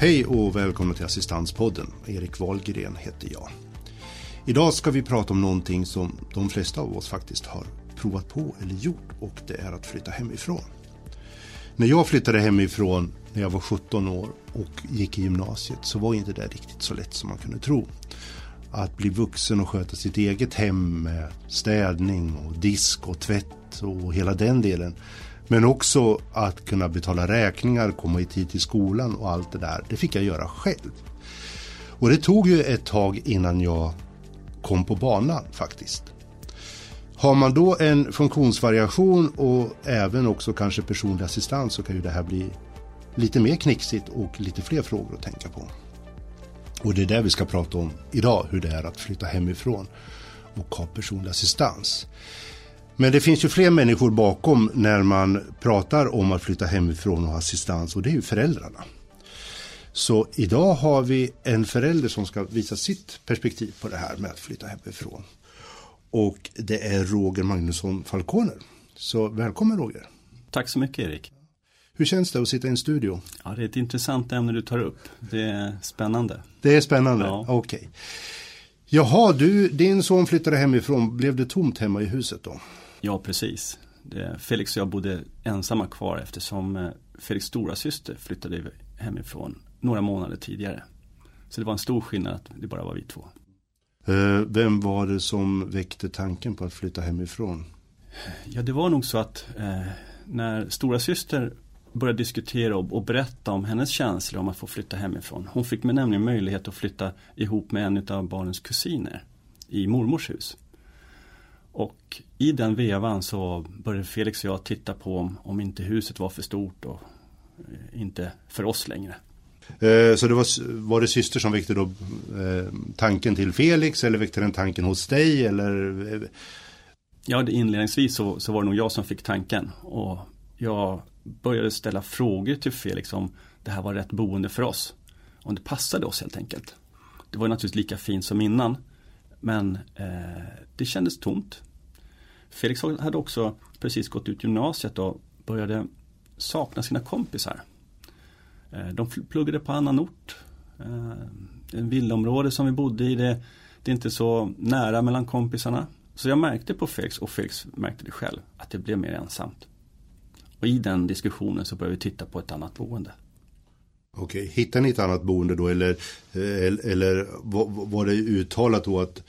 Hej och välkomna till Assistanspodden. Erik Wahlgren heter jag. Idag ska vi prata om någonting som de flesta av oss faktiskt har provat på eller gjort och det är att flytta hemifrån. När jag flyttade hemifrån när jag var 17 år och gick i gymnasiet så var inte det riktigt så lätt som man kunde tro. Att bli vuxen och sköta sitt eget hem med städning och disk och tvätt och hela den delen men också att kunna betala räkningar, komma i tid till skolan och allt det där. Det fick jag göra själv. Och det tog ju ett tag innan jag kom på banan faktiskt. Har man då en funktionsvariation och även också kanske personlig assistans så kan ju det här bli lite mer knixigt och lite fler frågor att tänka på. Och det är det vi ska prata om idag, hur det är att flytta hemifrån och ha personlig assistans. Men det finns ju fler människor bakom när man pratar om att flytta hemifrån och assistans och det är ju föräldrarna. Så idag har vi en förälder som ska visa sitt perspektiv på det här med att flytta hemifrån. Och det är Roger Magnusson Falconer. Så välkommen Roger. Tack så mycket Erik. Hur känns det att sitta i en studio? Ja, det är ett intressant ämne du tar upp. Det är spännande. Det är spännande, ja. okej. Okay. Jaha, du, din son flyttade hemifrån. Blev det tomt hemma i huset då? Ja, precis. Felix och jag bodde ensamma kvar eftersom eh, Felix stora syster flyttade hemifrån några månader tidigare. Så det var en stor skillnad att det bara var vi två. Eh, vem var det som väckte tanken på att flytta hemifrån? Ja, det var nog så att eh, när stora syster började diskutera och, och, berätta om hennes känslor om att få flytta hemifrån. Hon fick med nämligen möjlighet att flytta ihop med en av barnens kusiner i mormors hus. Och i den vevan så började Felix och jag titta på om, om inte huset var för stort och eh, inte för oss längre. Eh, så det var, var det syster som väckte då eh, tanken till Felix eller väckte den tanken hos dig eller? Ja, det inledningsvis så, så var det nog jag som fick tanken och jag började ställa frågor till Felix om det här var rätt boende för oss. Om det passade oss helt enkelt. Det var naturligtvis lika fint som innan men eh, det kändes tomt. Felix hade också precis gått ut gymnasiet och började sakna sina kompisar. Eh, de pluggade på annan ort. Eh, en villaområde som vi bodde i, det, det är inte så nära mellan kompisarna. Så jag märkte på Felix och Felix märkte det själv att det blev mer ensamt. Och i den diskussionen så började vi titta på ett annat boende. Okej, hittar ni ett annat boende då eller, eh, eller var det uttalat då att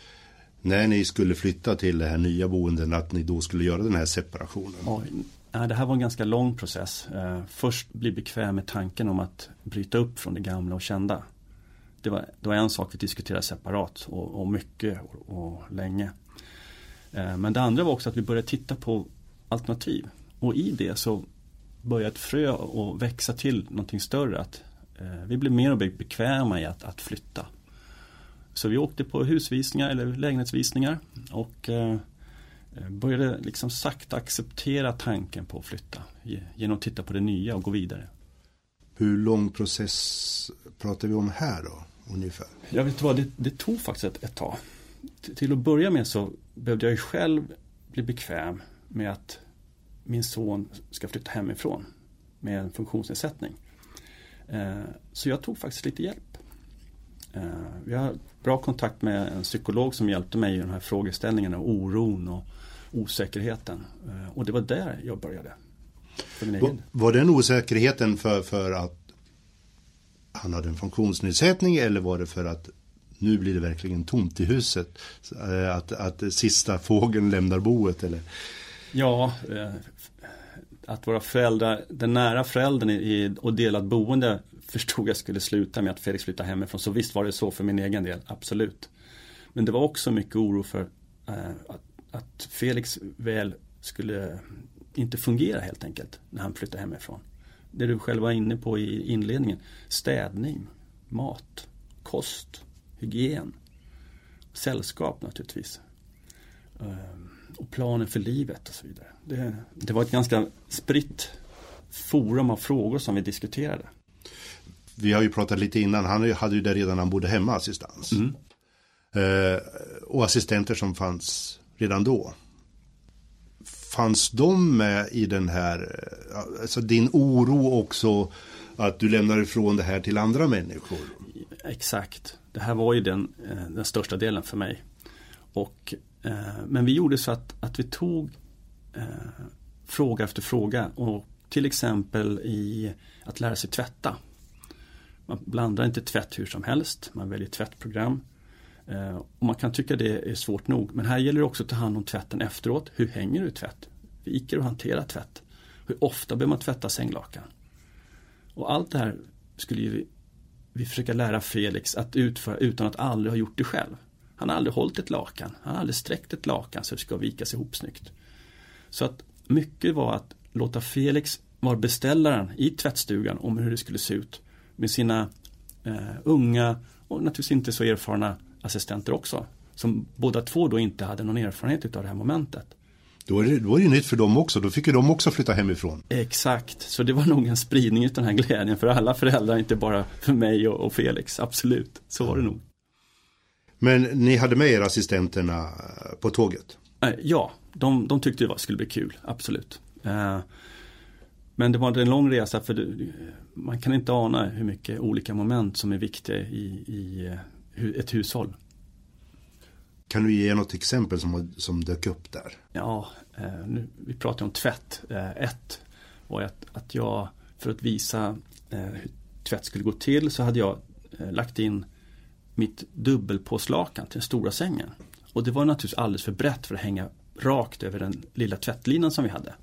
när ni skulle flytta till det här nya boendet att ni då skulle göra den här separationen? Oj. Det här var en ganska lång process. Eh, först bli bekväm med tanken om att bryta upp från det gamla och kända. Det var, det var en sak vi diskuterade separat och, och mycket och, och länge. Eh, men det andra var också att vi började titta på alternativ. Och i det så började ett frö att växa till någonting större. Att vi blev mer och mer bekväma i att, att flytta. Så vi åkte på husvisningar eller lägenhetsvisningar och eh, började liksom sakta acceptera tanken på att flytta genom att titta på det nya och gå vidare. Hur lång process pratar vi om här då? Ungefär? Jag vet vad, det, det tog faktiskt ett, ett tag. Till att börja med så behövde jag själv bli bekväm med att min son ska flytta hemifrån med en funktionsnedsättning. Eh, så jag tog faktiskt lite hjälp. Eh, vi har bra kontakt med en psykolog som hjälpte mig i de här frågeställningarna, oron och osäkerheten. Eh, och det var där jag började. Var, var den osäkerheten för, för att han hade en funktionsnedsättning eller var det för att nu blir det verkligen tomt i huset? Att, att sista fågeln lämnar boet eller? Ja, att våra föräldrar, den nära föräldern i, och delat boende förstod jag skulle sluta med att Felix flyttade hemifrån. Så visst var det så för min egen del, absolut. Men det var också mycket oro för eh, att, att, Felix väl skulle inte fungera helt enkelt när han flyttade hemifrån. Det du själv var inne på i inledningen. Städning, mat, kost, hygien, sällskap naturligtvis. Eh, och planen för livet och så vidare. Det, det var ett ganska spritt forum av frågor som vi diskuterade. Vi har ju pratat lite innan, han hade ju det redan när han bodde hemma assistans. Mm. Eh, och assistenter som fanns redan då. Fanns de med i den här, eh, alltså din oro också att du lämnar ifrån det här till andra människor. Exakt. Det här var ju den, eh, den största delen för mig. Och, Eh, men vi gjorde så att, att vi tog eh, fråga efter fråga och till exempel i att lära sig tvätta. Man blandar inte tvätt hur som helst, man väljer tvättprogram. Eh, och man kan tycka det är svårt nog, men här gäller det också att ta hand om tvätten efteråt. Hur hänger du tvätt? Viker och hanterar tvätt? Hur ofta behöver man tvätta sänglakan? Och allt det här skulle ju vi försöka lära Felix att utföra utan att aldrig ha gjort det själv. Han har aldrig hållit ett lakan, han har aldrig sträckt ett lakan så det ska vikas ihop snyggt. Så att mycket var att låta Felix vara beställaren i tvättstugan om hur det skulle se ut med sina eh, unga och naturligtvis inte så erfarna assistenter också. Som båda två då inte hade någon erfarenhet av det här momentet. Då är, det, då är det nytt för dem också, då fick ju de också flytta hemifrån. Exakt, så det var nog en spridning av den här glädjen för alla föräldrar, inte bara för mig och, och Felix, absolut. Så var det nog. Men ni hade med er assistenterna på tåget? Eh, ja, de, de tyckte det skulle bli kul, absolut. Eh, men det var en lång resa för man kan inte ana hur mycket olika moment som är viktiga i, i eh, ett hushåll. Kan du ge något exempel som, som dök upp där? Ja, nu, vi pratar om tvätt. Ett var att, att jag för att visa hur tvätt skulle gå till så hade jag lagt in mitt dubbelpåslakan till den stora sängen. Och det var naturligtvis alldeles för brett för att hänga rakt över den lilla tvättlinan som vi hade.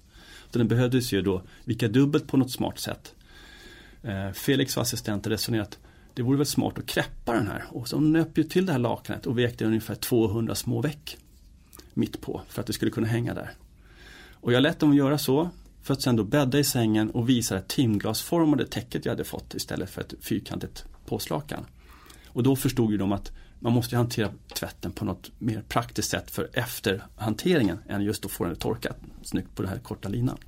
Så den behövdes ju då vika dubbelt på något smart sätt. Eh, Felix var assistent och resonerade att det vore väl smart att kräppa den här. Och så nöp ju till det här lakanet och vekte ungefär 200 små veck mitt på för att det skulle kunna hänga där. Och jag lät dem göra så för att sen då bädda i sängen och visa det timglasformade täcket jag hade fått istället för ett fyrkantigt påslakan. Och då förstod ju de att man måste hantera tvätten på något mer praktiskt sätt för efterhanteringen än just att få den torkat snyggt på den här korta linan.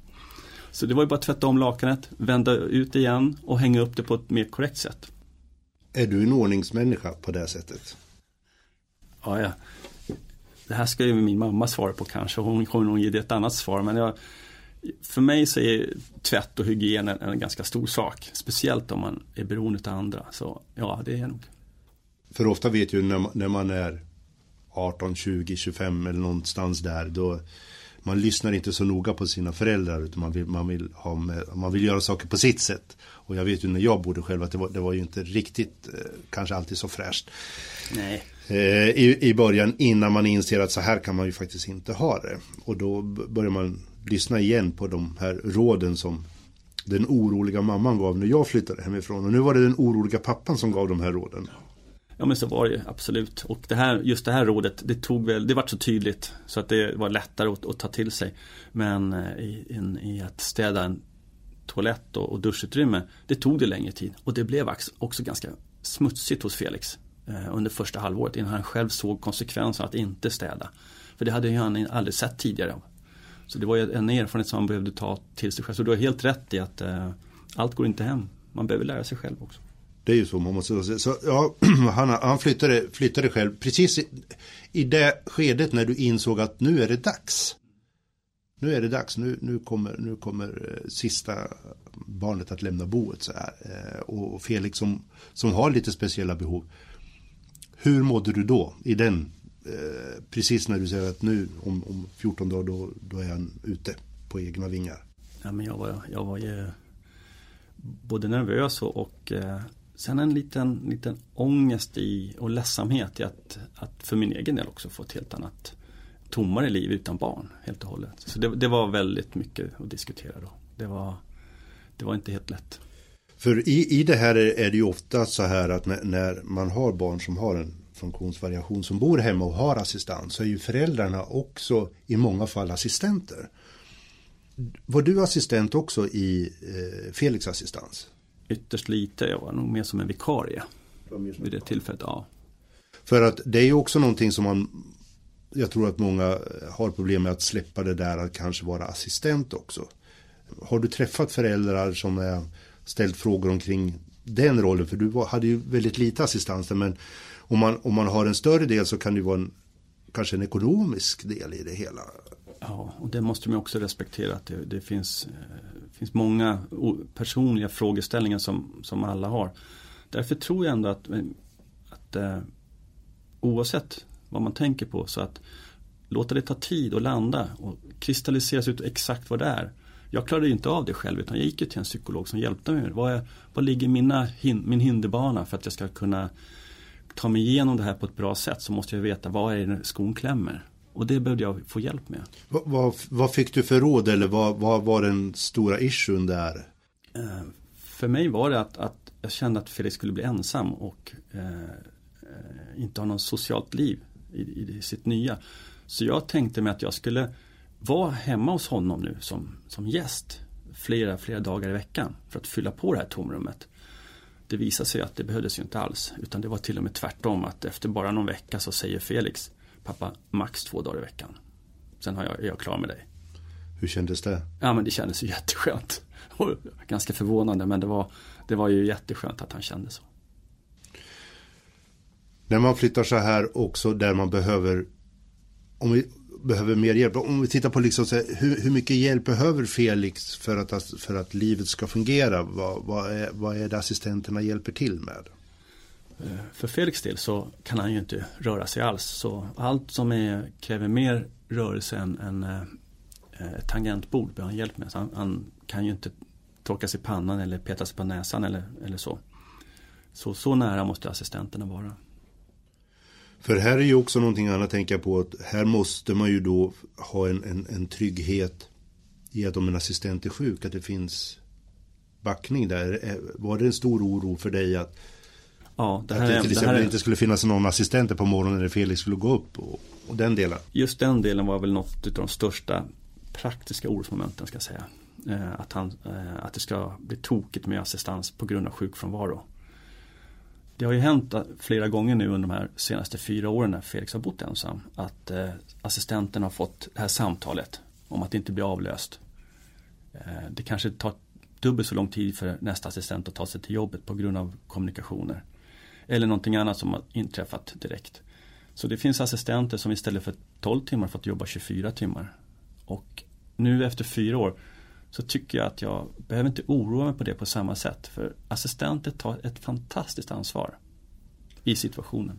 Så det var ju bara att tvätta om lakanet, vända ut igen och hänga upp det på ett mer korrekt sätt. Är du en ordningsmänniska på det sättet? Ja, ja. Det här ska ju min mamma svara på kanske. Hon kommer nog ge det ett annat svar. Men jag, för mig så är tvätt och hygien en, en ganska stor sak. Speciellt om man är beroende av andra. Så ja, det är nog. För ofta vet ju när man, när man är 18, 20, 25 eller någonstans där. Då, man lyssnar inte så noga på sina föräldrar utan man vill, man vill, ha med, man vill göra saker på sitt sätt. Och jag vet ju när jag bodde själv att det var, det var ju inte riktigt eh, kanske alltid så fräscht. Nej. Eh, i, I början innan man inser att så här kan man ju faktiskt inte ha det. Och då börjar man lyssna igen på de här råden som den oroliga mamman gav när jag flyttade hemifrån. Och nu var det den oroliga pappan som gav de här råden. Ja men så var det ju absolut. Och det här, just det här rådet, det tog väl, det var så tydligt så att det var lättare att, att ta till sig. Men eh, i, in, i att städa en toalett och, och duschutrymme, det tog det längre tid. Och det blev också ganska smutsigt hos Felix eh, under första halvåret innan han själv såg konsekvenserna att inte städa. För det hade ju han aldrig sett tidigare. Så det var ju en erfarenhet som han behövde ta till sig själv. Så du har helt rätt i att eh, allt går inte hem. Man behöver lära sig själv också. Det är ju så man måste säga. Så, ja, han, han flyttade, flyttade själv precis i, i det skedet när du insåg att nu är det dags. Nu är det dags, nu, nu, kommer, nu kommer eh, sista barnet att lämna boet. Så här. Eh, och Felix som, som har lite speciella behov. Hur mådde du då i den, eh, precis när du säger att nu om, om 14 dagar då, då är han ute på egna vingar? Ja, men jag, var, jag var ju både nervös och, och eh, Sen en liten, liten ångest i och ledsamhet i att, att för min egen del också få ett helt annat tommare liv utan barn helt och hållet. Så det, det var väldigt mycket att diskutera då. Det var, det var inte helt lätt. För i, i det här är det ju ofta så här att när, när man har barn som har en funktionsvariation som bor hemma och har assistans så är ju föräldrarna också i många fall assistenter. Var du assistent också i eh, Felix assistans? Ytterst lite. Jag var nog mer som en vikarie vid det tillfället. Ja. För att det är ju också någonting som man jag tror att många har problem med att släppa det där att kanske vara assistent också. Har du träffat föräldrar som är ställt frågor omkring den rollen? För du hade ju väldigt lite assistans men om man, om man har en större del så kan det ju vara en, kanske en ekonomisk del i det hela. Ja, och det måste man också respektera att det, det finns, finns många personliga frågeställningar som, som alla har. Därför tror jag ändå att, att eh, oavsett vad man tänker på så att låta det ta tid och landa och kristalliseras ut exakt vad det är. Jag klarade inte av det själv utan jag gick till en psykolog som hjälpte mig. Vad, är, vad ligger mina, min hinderbana för att jag ska kunna ta mig igenom det här på ett bra sätt så måste jag veta vad är det skon klämmer. Och det behövde jag få hjälp med. Vad, vad, vad fick du för råd eller vad, vad var den stora issuen där? Eh, för mig var det att, att jag kände att Felix skulle bli ensam och eh, inte ha något socialt liv i, i, sitt nya. Så jag tänkte mig att jag skulle vara hemma hos honom nu som, som gäst flera, flera dagar i veckan för att fylla på det här tomrummet. Det visade sig att det behövdes ju inte alls utan det var till och med tvärtom att efter bara någon vecka så säger Felix Pappa, max två dagar i veckan. Sen har jag, är jag klar med dig. Hur kändes det? Ja men det kändes ju jätteskönt. Ganska förvånande men det var, det var ju jätteskönt att han kände så. När man flyttar så här också där man behöver om vi behöver mer hjälp. Om vi tittar på liksom, här, hur, hur, mycket hjälp behöver Felix för att, för att livet ska fungera? Vad, vad, är, vad är det assistenterna hjälper till med? Eh, för Felix del så kan han ju inte röra sig alls. Så allt som är, kräver mer rörelse än, än eh, eh, ett tangentbord behöver han hjälp med. Så han, han, kan ju inte torka sig i pannan eller peta sig på näsan eller, eller så. så. Så nära måste assistenterna vara. För här är ju också någonting annat tänka på att här måste man ju då ha en, en, en trygghet i att om en assistent är sjuk att det finns backning där. Var det en stor oro för dig att Ja, det här, att det till exempel det är... inte skulle finnas någon assistent på morgonen när Felix skulle gå upp och, och, den delen. Just den delen var väl något av de största praktiska orosmomenten ska jag säga. Eh, att, han, eh, att det ska bli tokigt med assistans på grund av sjukfrånvaro. Det har ju hänt flera gånger nu under de här senaste fyra åren när Felix har bott ensam. Att eh, assistenten har fått det här samtalet om att det inte blir avlöst. Eh, det kanske tar dubbelt så lång tid för nästa assistent att ta sig till jobbet på grund av kommunikationer. Eller någonting annat som har inträffat direkt. Så det finns assistenter som istället för 12 timmar fått jobba 24 timmar. Och nu efter fyra år så tycker jag att jag behöver inte oroa mig på det på samma sätt. För assistenter tar ett fantastiskt ansvar i situationen.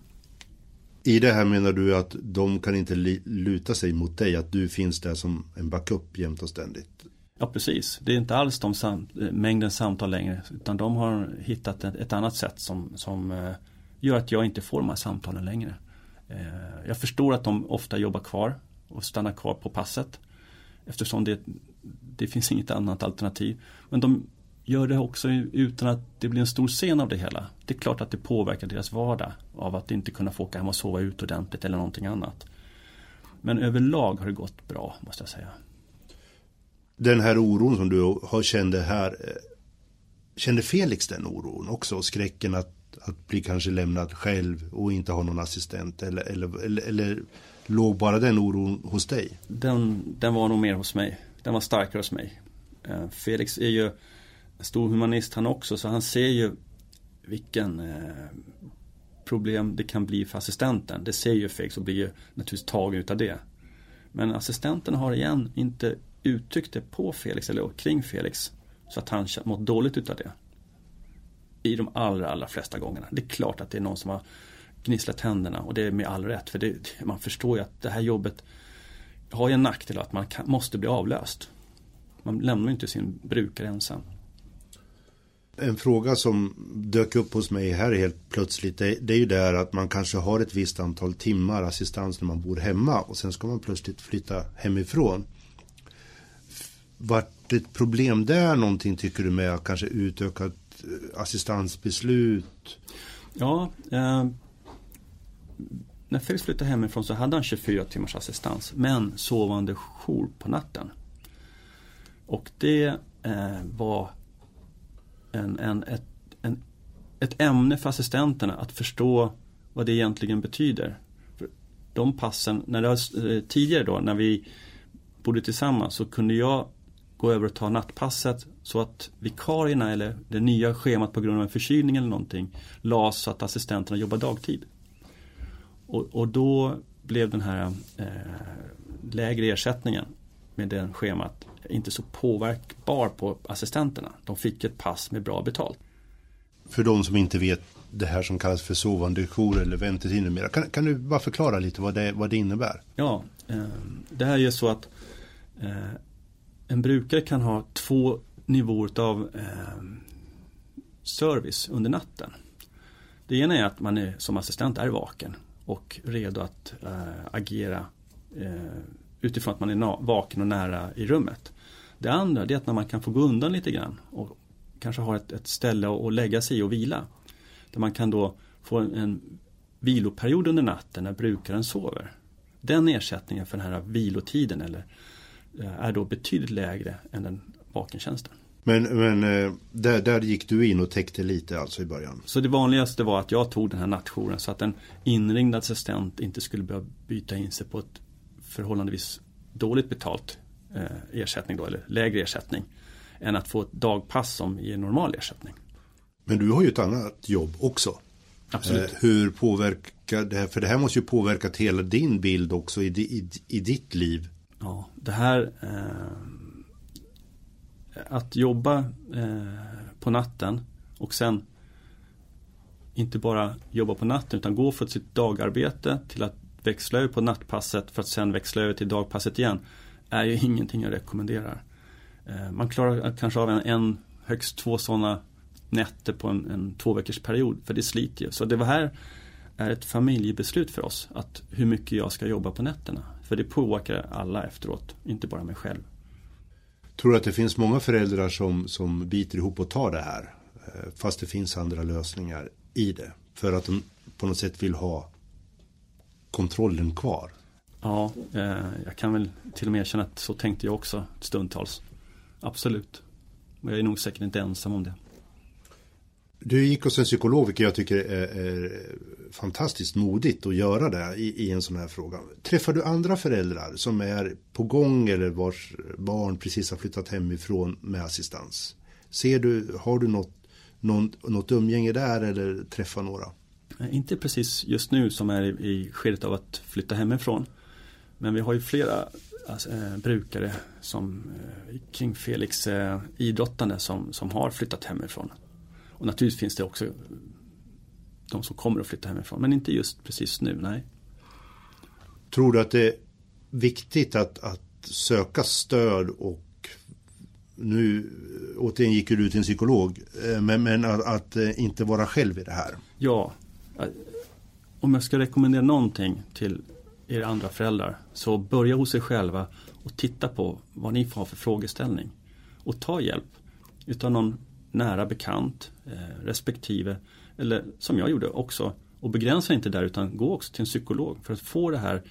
I det här menar du att de kan inte luta sig mot dig, att du finns där som en backup jämt och ständigt? Ja precis, det är inte alls de sam mängden samtal längre utan de har hittat ett, ett annat sätt som, som eh, gör att jag inte får de här samtalen längre. Eh, jag förstår att de ofta jobbar kvar och stannar kvar på passet eftersom det, det finns inget annat alternativ. Men de gör det också utan att det blir en stor scen av det hela. Det är klart att det påverkar deras vardag av att inte kunna få åka hem och sova ut ordentligt eller någonting annat. Men överlag har det gått bra måste jag säga den här oron som du har kände här. Eh, kände Felix den oron också? Och skräcken att, att bli kanske lämnad själv och inte ha någon assistent? Eller, eller, eller, eller låg bara den oron hos dig? Den, den var nog mer hos mig. Den var starkare hos mig. Eh, Felix är ju en stor humanist han också så han ser ju vilken eh, problem det kan bli för assistenten. Det ser ju Felix och blir ju naturligtvis tagen utav det. Men assistenten har igen inte uttryckte på Felix eller kring Felix så att han mått dåligt utav det. I de allra, allra flesta gångerna. Det är klart att det är någon som har gnisslat tänderna och det är med all rätt. För det, man förstår ju att det här jobbet har ju en nackdel att man kan, måste bli avlöst. Man lämnar ju inte sin brukare ensam. En fråga som dök upp hos mig här helt plötsligt det, det är ju det att man kanske har ett visst antal timmar assistans när man bor hemma och sen ska man plötsligt flytta hemifrån. Vart ett problem där någonting tycker du med kanske utökat eh, assistansbeslut? Ja, eh, när Felix flyttade hemifrån så hade han 24 timmars assistans men sovande jour på natten. Och det eh, var en, en, ett, en, ett ämne för assistenterna att förstå vad det egentligen betyder. För de passen, när det eh, tidigare då när vi bodde tillsammans så kunde jag gå över och ta nattpasset så att vikarierna eller det nya schemat på grund av en förkylning eller någonting lades så att assistenterna jobbar dagtid. Och, och då blev den här eh, lägre ersättningen med det schemat inte så påverkbar på assistenterna. De fick ett pass med bra betalt. För de som inte vet det här som kallas för sovande jour eller väntetid numera. Kan, kan du bara förklara lite vad det, vad det innebär? Ja, eh, det här är så att eh, en brukare kan ha två nivåer av eh, service under natten. Det ena är att man är, som assistent är vaken och redo att eh, agera eh, utifrån att man är vaken och nära i rummet. Det andra är att när man kan få gå undan lite grann och kanske har ett, ett ställe att lägga sig i och vila. Där man kan då få en, en viloperiod under natten när brukaren sover. Den ersättningen för den här vilotiden eller, är då betydligt lägre än den vakentjänsten. Men, men eh, där, där gick du in och täckte lite alltså i början? Så det vanligaste var att jag tog den här nattjouren så att en inringd assistent inte skulle behöva byta in sig på ett förhållandevis dåligt betalt eh, ersättning då, eller lägre ersättning. Än att få ett dagpass som ger normal ersättning. Men du har ju ett annat jobb också. Absolut. Eh, hur påverkar det här? För det här måste ju påverkat hela din bild också i, i, i ditt liv. Ja, det här eh, att jobba eh, på natten och sen inte bara jobba på natten utan gå från sitt dagarbete till att växla över på nattpasset för att sen växla över till dagpasset igen är ju ingenting jag rekommenderar. Eh, man klarar kanske av en, en högst två sådana nätter på en, en två veckors period för det sliter ju. Så det här är ett familjebeslut för oss att hur mycket jag ska jobba på nätterna. För det påverkar alla efteråt, inte bara mig själv. Tror du att det finns många föräldrar som, som biter ihop och tar det här? Eh, fast det finns andra lösningar i det. För att de på något sätt vill ha kontrollen kvar. Ja, eh, jag kan väl till och med erkänna att så tänkte jag också stundtals. Absolut. Och jag är nog säkert inte ensam om det. Du gick hos en psykolog, vilket jag tycker är, är fantastiskt modigt att göra det i, i, en sån här fråga. Träffar du andra föräldrar som är på gång eller vars barn precis har flyttat hemifrån med assistans? Ser du, har du något, något, något umgänge där eller träffar några? Inte precis just nu som är i, i skedet av att flytta hemifrån. Men vi har ju flera alltså, eh, brukare som eh, kring Felix eh, idrottande som, som har flyttat hemifrån. Och naturligtvis finns det också de som kommer att flytta hemifrån. Men inte just precis nu, nej. Tror du att det är viktigt att, att söka stöd och nu återigen gick du till en psykolog. Eh, men, men att, att, eh, inte vara själv i det här. Ja. Om jag ska rekommendera någonting till er andra föräldrar så börja hos er själva och titta på vad ni får ha för frågeställning. Och ta hjälp utav någon nära bekant eh, respektive eller som jag gjorde också och begränsa inte där utan gå också till en psykolog för att få det här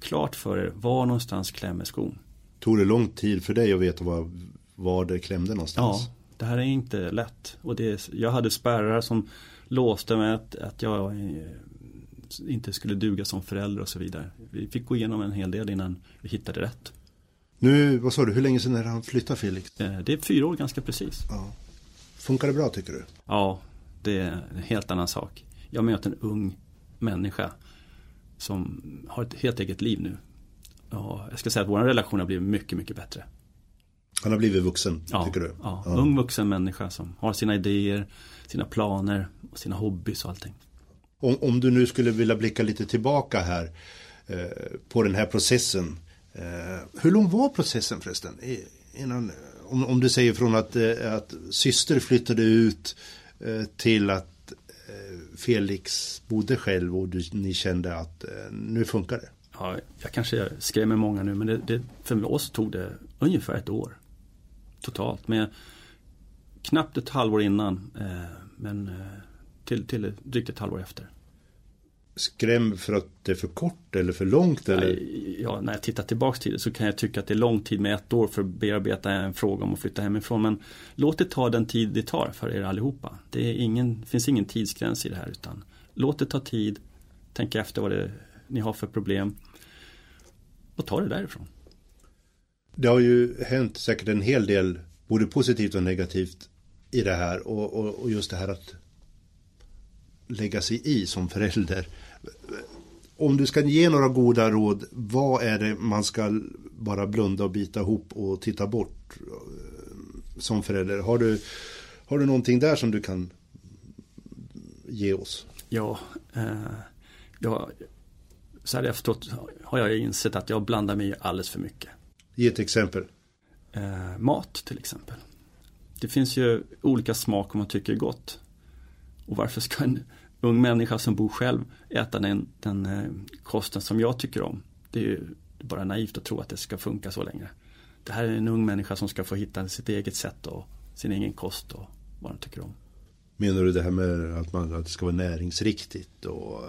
klart för er var någonstans klämmer skon. Tog det lång tid för dig att veta var, var det klämde någonstans? Ja, det här är inte lätt och det, jag hade spärrar som låste mig att, att jag eh, inte skulle duga som förälder och så vidare. Vi fick gå igenom en hel del innan vi hittade rätt. Nu, vad sa du, hur länge sedan är det han flyttade Felix? Eh, det är fyra år ganska precis. Ja. Funkar det bra tycker du? Ja, det är en helt annan sak. Jag möter en ung människa som har ett helt eget liv nu. Och jag ska säga att vår relation har blivit mycket, mycket bättre. Han har blivit vuxen, ja, tycker du? Ja, ja, ung vuxen människa som har sina idéer, sina planer, och sina hobbys och allting. Om, om du nu skulle vilja blicka lite tillbaka här eh, på den här processen. Eh, hur lång var processen förresten? Innan, om, om du säger från att, eh, att syster flyttade ut eh, till att eh, Felix bodde själv och du, ni kände att eh, nu funkar det? Ja, jag kanske skrämmer många nu men det, det, för oss tog det ungefär ett år. Totalt med knappt ett halvår innan eh, men eh, till, till drygt ett halvår efter skrämd för att det är för kort eller för långt? Eller? Ja, när jag tittar tillbaks till det så kan jag tycka att det är lång tid med ett år för att bearbeta en fråga om att flytta hemifrån. Men låt det ta den tid det tar för er allihopa. Det är ingen, finns ingen tidsgräns i det här utan låt det ta tid. Tänk efter vad det, ni har för problem. Och ta det därifrån. Det har ju hänt säkert en hel del både positivt och negativt i det här och, och, och just det här att lägga sig i som förälder om du ska ge några goda råd, vad är det man ska bara blunda och bita ihop och titta bort som förälder? Har du, har du någonting där som du kan ge oss? Ja, eh, jag, så här efteråt har jag insett att jag blandar mig alldeles för mycket. Ge ett exempel. Eh, mat till exempel. Det finns ju olika smak om man tycker är gott. Och varför ska en ung människa som bor själv äta den, den eh, kosten som jag tycker om? Det är ju bara naivt att tro att det ska funka så länge. Det här är en ung människa som ska få hitta sitt eget sätt och sin egen kost och vad den tycker om. Menar du det här med att, man, att det ska vara näringsriktigt? Och,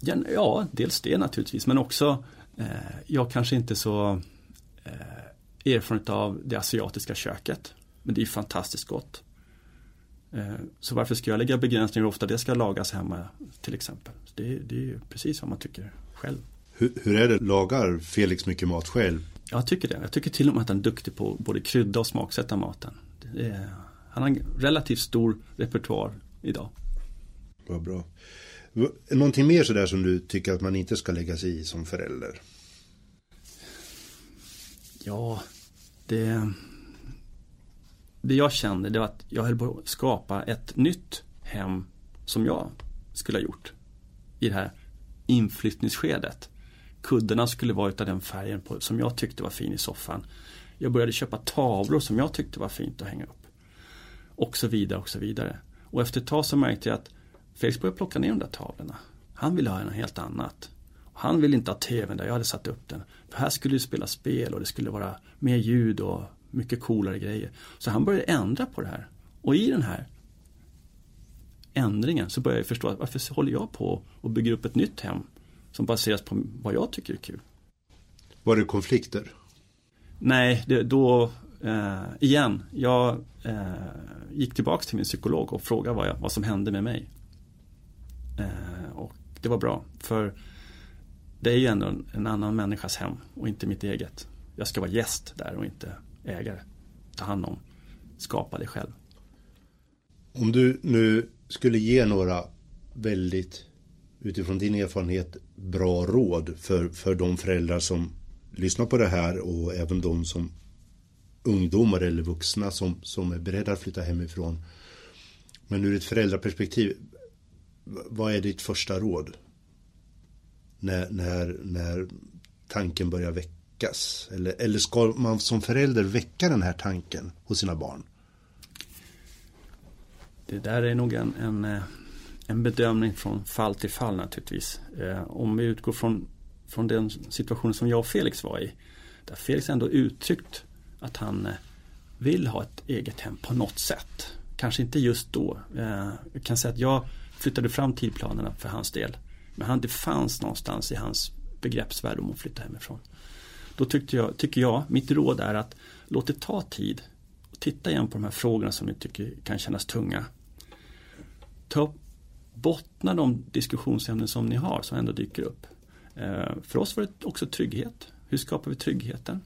ja, ja, dels det naturligtvis men också eh, jag kanske inte så eh, erfarenhet av det asiatiska köket. Men det är fantastiskt gott. Eh, så varför ska jag lägga begränsningar hur ofta det ska lagas hemma till exempel. Det, det är ju precis vad man tycker själv. Hur, hur är det, lagar Felix mycket mat själv? Jag tycker det. Jag tycker till och med att han är duktig på både krydda och smaksätta maten. Är, han har en relativt stor repertoar idag. Vad bra. Någonting mer sådär som du tycker att man inte ska lägga sig i som förälder? Ja, det... Det jag kände det var att jag höll på att skapa ett nytt hem som jag skulle ha gjort. I det här inflyttningsskedet. Kuddarna skulle vara utav den färgen på, som jag tyckte var fin i soffan. Jag började köpa tavlor som jag tyckte var fint att hänga upp. Och så vidare och så vidare. Och efter ett tag så märkte jag att Felix började plocka ner de där tavlorna. Han ville ha något helt annat. Han ville inte ha tvn där jag hade satt upp den. För här skulle det spela spel och det skulle vara mer ljud och mycket coolare grejer. Så han började ändra på det här. Och i den här ändringen så började jag förstå att varför håller jag på och bygger upp ett nytt hem som baseras på vad jag tycker är kul. Var det konflikter? Nej, det, då eh, igen, jag eh, gick tillbaks till min psykolog och frågade vad, jag, vad som hände med mig. Eh, och det var bra, för det är ju ändå en, en, annan människas hem och inte mitt eget. Jag ska vara gäst där och inte ägare. Ta hand om, skapa det själv. Om du nu skulle ge några väldigt utifrån din erfarenhet bra råd för, för de föräldrar som lyssnar på det här och även de som ungdomar eller vuxna som, som är beredda att flytta hemifrån. Men ur ett föräldraperspektiv, vad är ditt första råd? När, när, när tanken börjar väckas? Eller, eller ska man som förälder väcka den här tanken hos sina barn? Det där är nog en, en eh, en bedömning från fall till fall naturligtvis. Eh, om vi utgår från, från den situationen som jag och Felix var i. Där Felix ändå uttryckt att han eh, vill ha ett eget hem på något sätt. Kanske inte just då. Jag kan säga att jag flyttade fram tidplanerna för hans del. Men han, det fanns någonstans i hans begreppsvärld om att flytta hemifrån. Då tyckte jag, tycker jag, mitt råd är att låt det ta tid. och Titta igen på de här frågorna som ni tycker kan kännas tunga. Ta bottna de diskussionsämnen som ni har som ändå dyker upp. Eh, för oss var det också trygghet. Hur skapar vi tryggheten?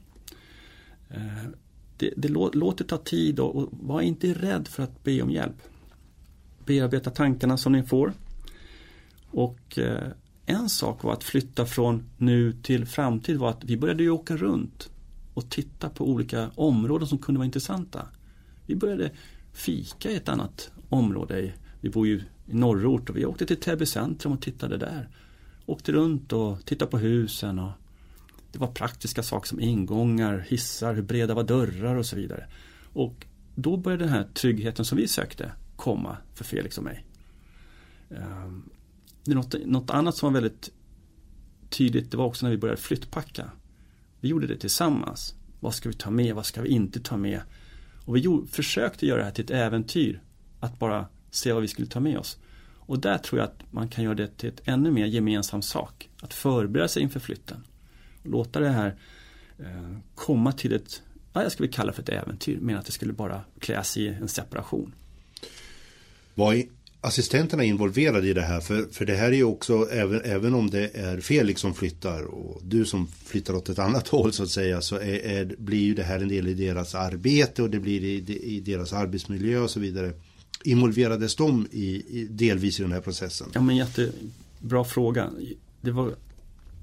Eh, det, det, det låter ta tid och, och var inte rädd för att be om hjälp. Bearbeta tankarna som ni får. Och eh, en sak var att flytta från nu till framtid var att vi började ju åka runt och titta på olika områden som kunde vara intressanta. Vi började fika i ett annat område. Vi bor ju i norrort och vi åkte till Täby centrum och tittade där. Åkte runt och tittade på husen och det var praktiska saker som ingångar, hissar, hur breda var dörrar och så vidare. Och då började den här tryggheten som vi sökte komma för Felix och mig. Ehm, något, något annat som var väldigt tydligt, det var också när vi började flyttpacka. Vi gjorde det tillsammans. Vad ska vi ta med, vad ska vi inte ta med? Och vi gjorde, försökte göra det här till ett äventyr. Att bara se vad vi skulle ta med oss. Och där tror jag att man kan göra det till ett ännu mer gemensam sak. Att förbereda sig inför flytten. Och låta det här eh, komma till ett, ja, jag skulle kalla det för ett äventyr, men att det skulle bara kläs i en separation. Vad assistenterna involverade i det här? För, för det här är ju också, även, även om det är Felix som flyttar och du som flyttar åt ett annat håll så att säga, så är, är, blir ju det här en del i deras arbete och det blir i, i deras arbetsmiljö och så vidare involverades de i, i, delvis i den här processen? Ja men jättebra fråga. Det, var,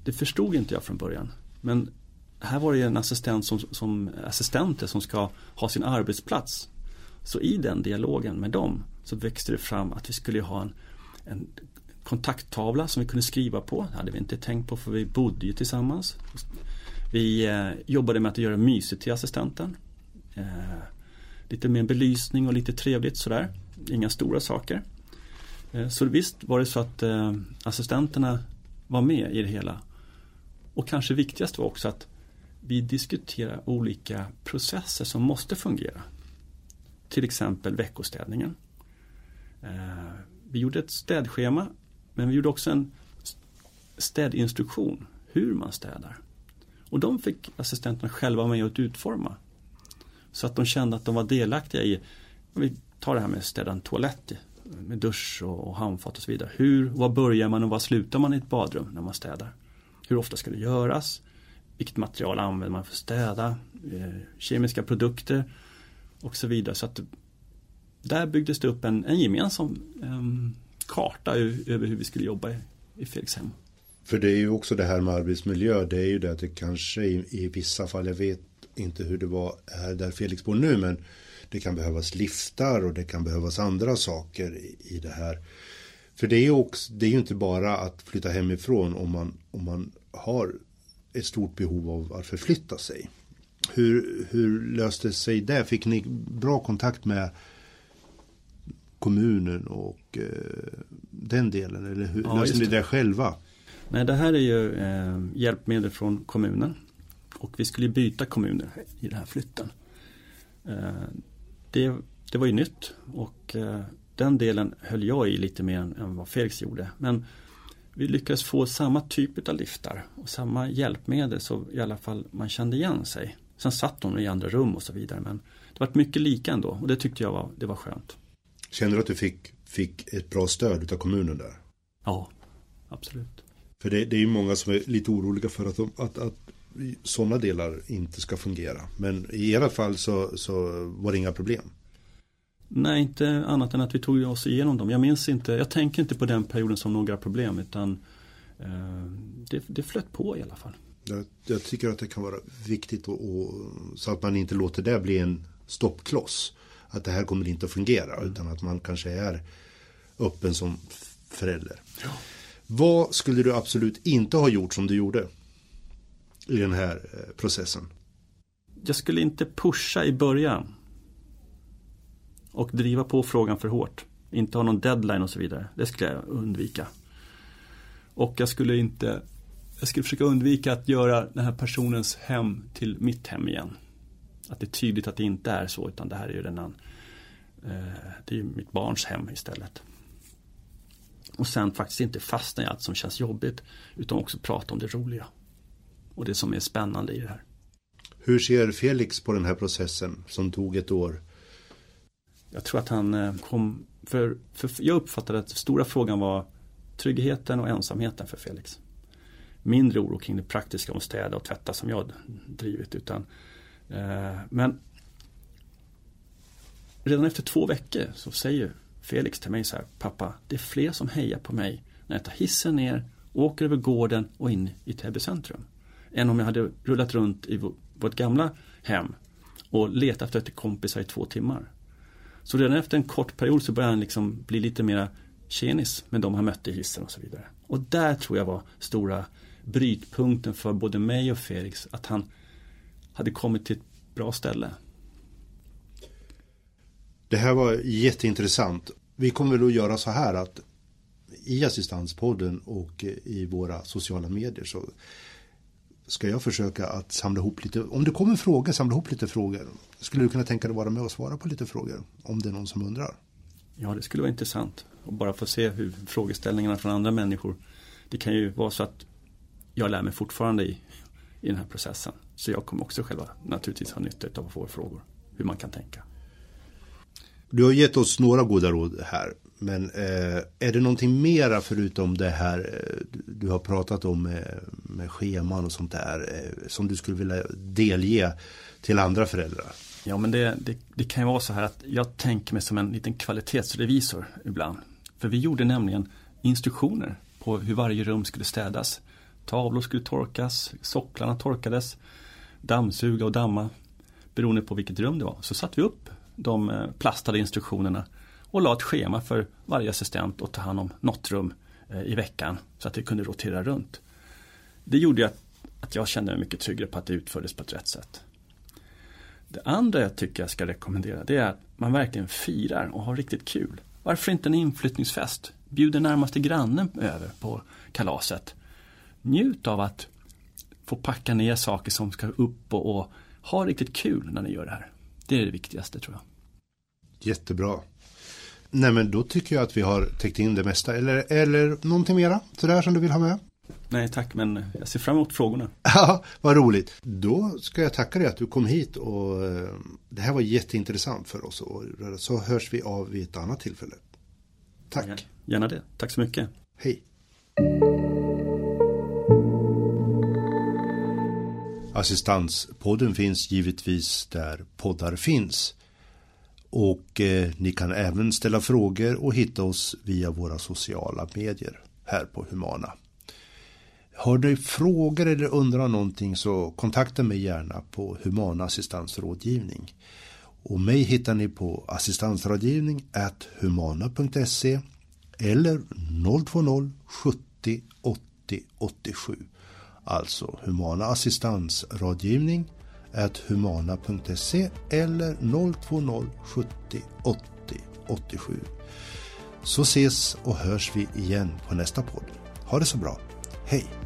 det förstod inte jag från början. Men här var det en assistent som, som assistenter som ska ha sin arbetsplats. Så i den dialogen med dem så växte det fram att vi skulle ha en, en kontakttavla som vi kunde skriva på. Det hade vi inte tänkt på för vi bodde ju tillsammans. Vi eh, jobbade med att göra mysigt till assistenten. Eh, lite mer belysning och lite trevligt sådär. Inga stora saker. Eh, så visst var det så att eh, assistenterna var med i det hela. Och kanske viktigast var också att vi diskuterar olika processer som måste fungera. Till exempel veckostädningen. Eh, vi gjorde ett städschema men vi gjorde också en städinstruktion hur man städar. Och de fick assistenterna själva vara med och utforma. Så att de kände att de var delaktiga i, vi tar det här med att städa en toalett med dusch och handfat och så vidare. Hur, var börjar man och var slutar man i ett badrum när man städar? Hur ofta ska det göras? Vilket material använder man för att städa? Eh, kemiska produkter och så vidare. Så att där byggdes det upp en, en gemensam um, karta över hur vi skulle jobba i, i Felixhem. För det är ju också det här med arbetsmiljö. Det är ju det att det kanske i, i vissa fall, jag vet inte hur det var här där Felix bor nu, men det kan behövas liftar och det kan behövas andra saker i, i det här. För det är ju också, det är ju inte bara att flytta hemifrån om man, om man har ett stort behov av att förflytta sig. Hur, hur löste sig det? Fick ni bra kontakt med kommunen och eh, den delen? Eller hur ja, löste ni det själva? Nej, det här är ju eh, hjälpmedel från kommunen. Och vi skulle byta kommuner i den här flytten. Eh, det, det var ju nytt och eh, den delen höll jag i lite mer än, än vad Felix gjorde. Men vi lyckades få samma typ av liftar och samma hjälpmedel så i alla fall man kände igen sig. Sen satt de i andra rum och så vidare men det var mycket lika ändå och det tyckte jag var, det var skönt. Kände du att du fick, fick ett bra stöd av kommunen där? Ja, absolut. För det, det är ju många som är lite oroliga för att, de, att, att sådana delar inte ska fungera. Men i era fall så, så var det inga problem. Nej, inte annat än att vi tog oss igenom dem. Jag minns inte, jag tänker inte på den perioden som några problem utan eh, det, det flöt på i alla fall. Jag, jag tycker att det kan vara viktigt och, och, så att man inte låter det bli en stoppkloss. Att det här kommer inte att fungera mm. utan att man kanske är öppen som förälder. Ja. Vad skulle du absolut inte ha gjort som du gjorde i den här eh, processen? Jag skulle inte pusha i början och driva på frågan för hårt. Inte ha någon deadline och så vidare. Det skulle jag undvika. Och jag skulle inte jag skulle försöka undvika att göra den här personens hem till mitt hem igen. Att det är tydligt att det inte är så utan det här är ju redan eh, Det är mitt barns hem istället. Och sen faktiskt inte fastna i allt som känns jobbigt utan också prata om det roliga. Och det som är spännande i det här. Hur ser Felix på den här processen som tog ett år? Jag tror att han eh, kom, för, för jag uppfattade att stora frågan var tryggheten och ensamheten för Felix. Mindre oro kring det praktiska om städa och tvätta som jag drivit. Utan, eh, men redan efter två veckor så säger Felix till mig så här, pappa, det är fler som hejar på mig när jag tar hissen ner, åker över gården och in i Täby centrum. Än om jag hade rullat runt i vårt gamla hem och letat efter kompisar i två timmar. Så redan efter en kort period så började han liksom bli lite mera tjenis med de han mötte i hissen och så vidare. Och där tror jag var stora brytpunkten för både mig och Felix att han hade kommit till ett bra ställe. Det här var jätteintressant. Vi kommer då göra så här att i assistanspodden och i våra sociala medier så ska jag försöka att samla ihop lite, om det kommer frågor, samla ihop lite frågor. Skulle du kunna tänka dig att vara med och svara på lite frågor? Om det är någon som undrar. Ja, det skulle vara intressant. Och bara få se hur frågeställningarna från andra människor. Det kan ju vara så att jag lär mig fortfarande i, i den här processen. Så jag kommer också själva naturligtvis ha nytta av att få frågor. Hur man kan tänka. Du har gett oss några goda råd här. Men eh, är det någonting mera förutom det här eh, du har pratat om med, med scheman och sånt där eh, som du skulle vilja delge till andra föräldrar? Ja men det, det, det, kan ju vara så här att jag tänker mig som en liten kvalitetsrevisor ibland. För vi gjorde nämligen instruktioner på hur varje rum skulle städas. Tavlor skulle torkas, socklarna torkades. dammsuga och damma beroende på vilket rum det var. Så satte vi upp de eh, plastade instruktionerna och la ett schema för varje assistent att ta hand om något rum eh, i veckan så att det kunde rotera runt. Det gjorde att, att jag kände mig mycket tryggare på att det utfördes på ett rätt sätt. Det andra jag tycker jag ska rekommendera det är att man verkligen firar och har riktigt kul. Varför inte en inflyttningsfest? Bjuder närmaste grannen över på kalaset. Njut av att få packa ner saker som ska upp och, och ha riktigt kul när ni gör det här. Det är det viktigaste tror jag. Jättebra. Nej men då tycker jag att vi har täckt in det mesta. Eller, eller någonting mera sådär som du vill ha med? Nej tack men jag ser fram emot frågorna. Ja, vad roligt. Då ska jag tacka dig att du kom hit och eh, det här var jätteintressant för oss. Och så hörs vi av vid ett annat tillfälle. Tack. Gärna det. Tack så mycket. Hej. Assistanspodden finns givetvis där poddar finns. Och eh, ni kan även ställa frågor och hitta oss via våra sociala medier här på Humana. Har ni frågor eller undrar någonting så kontakta mig gärna på Humana assistansrådgivning. Och mig hittar ni på assistansrådgivning humana.se eller 020 70 80 87. Alltså Humana assistansrådgivning humana.se eller 020 70 80 87. Så ses och hörs vi igen på nästa podd. Ha det så bra. Hej!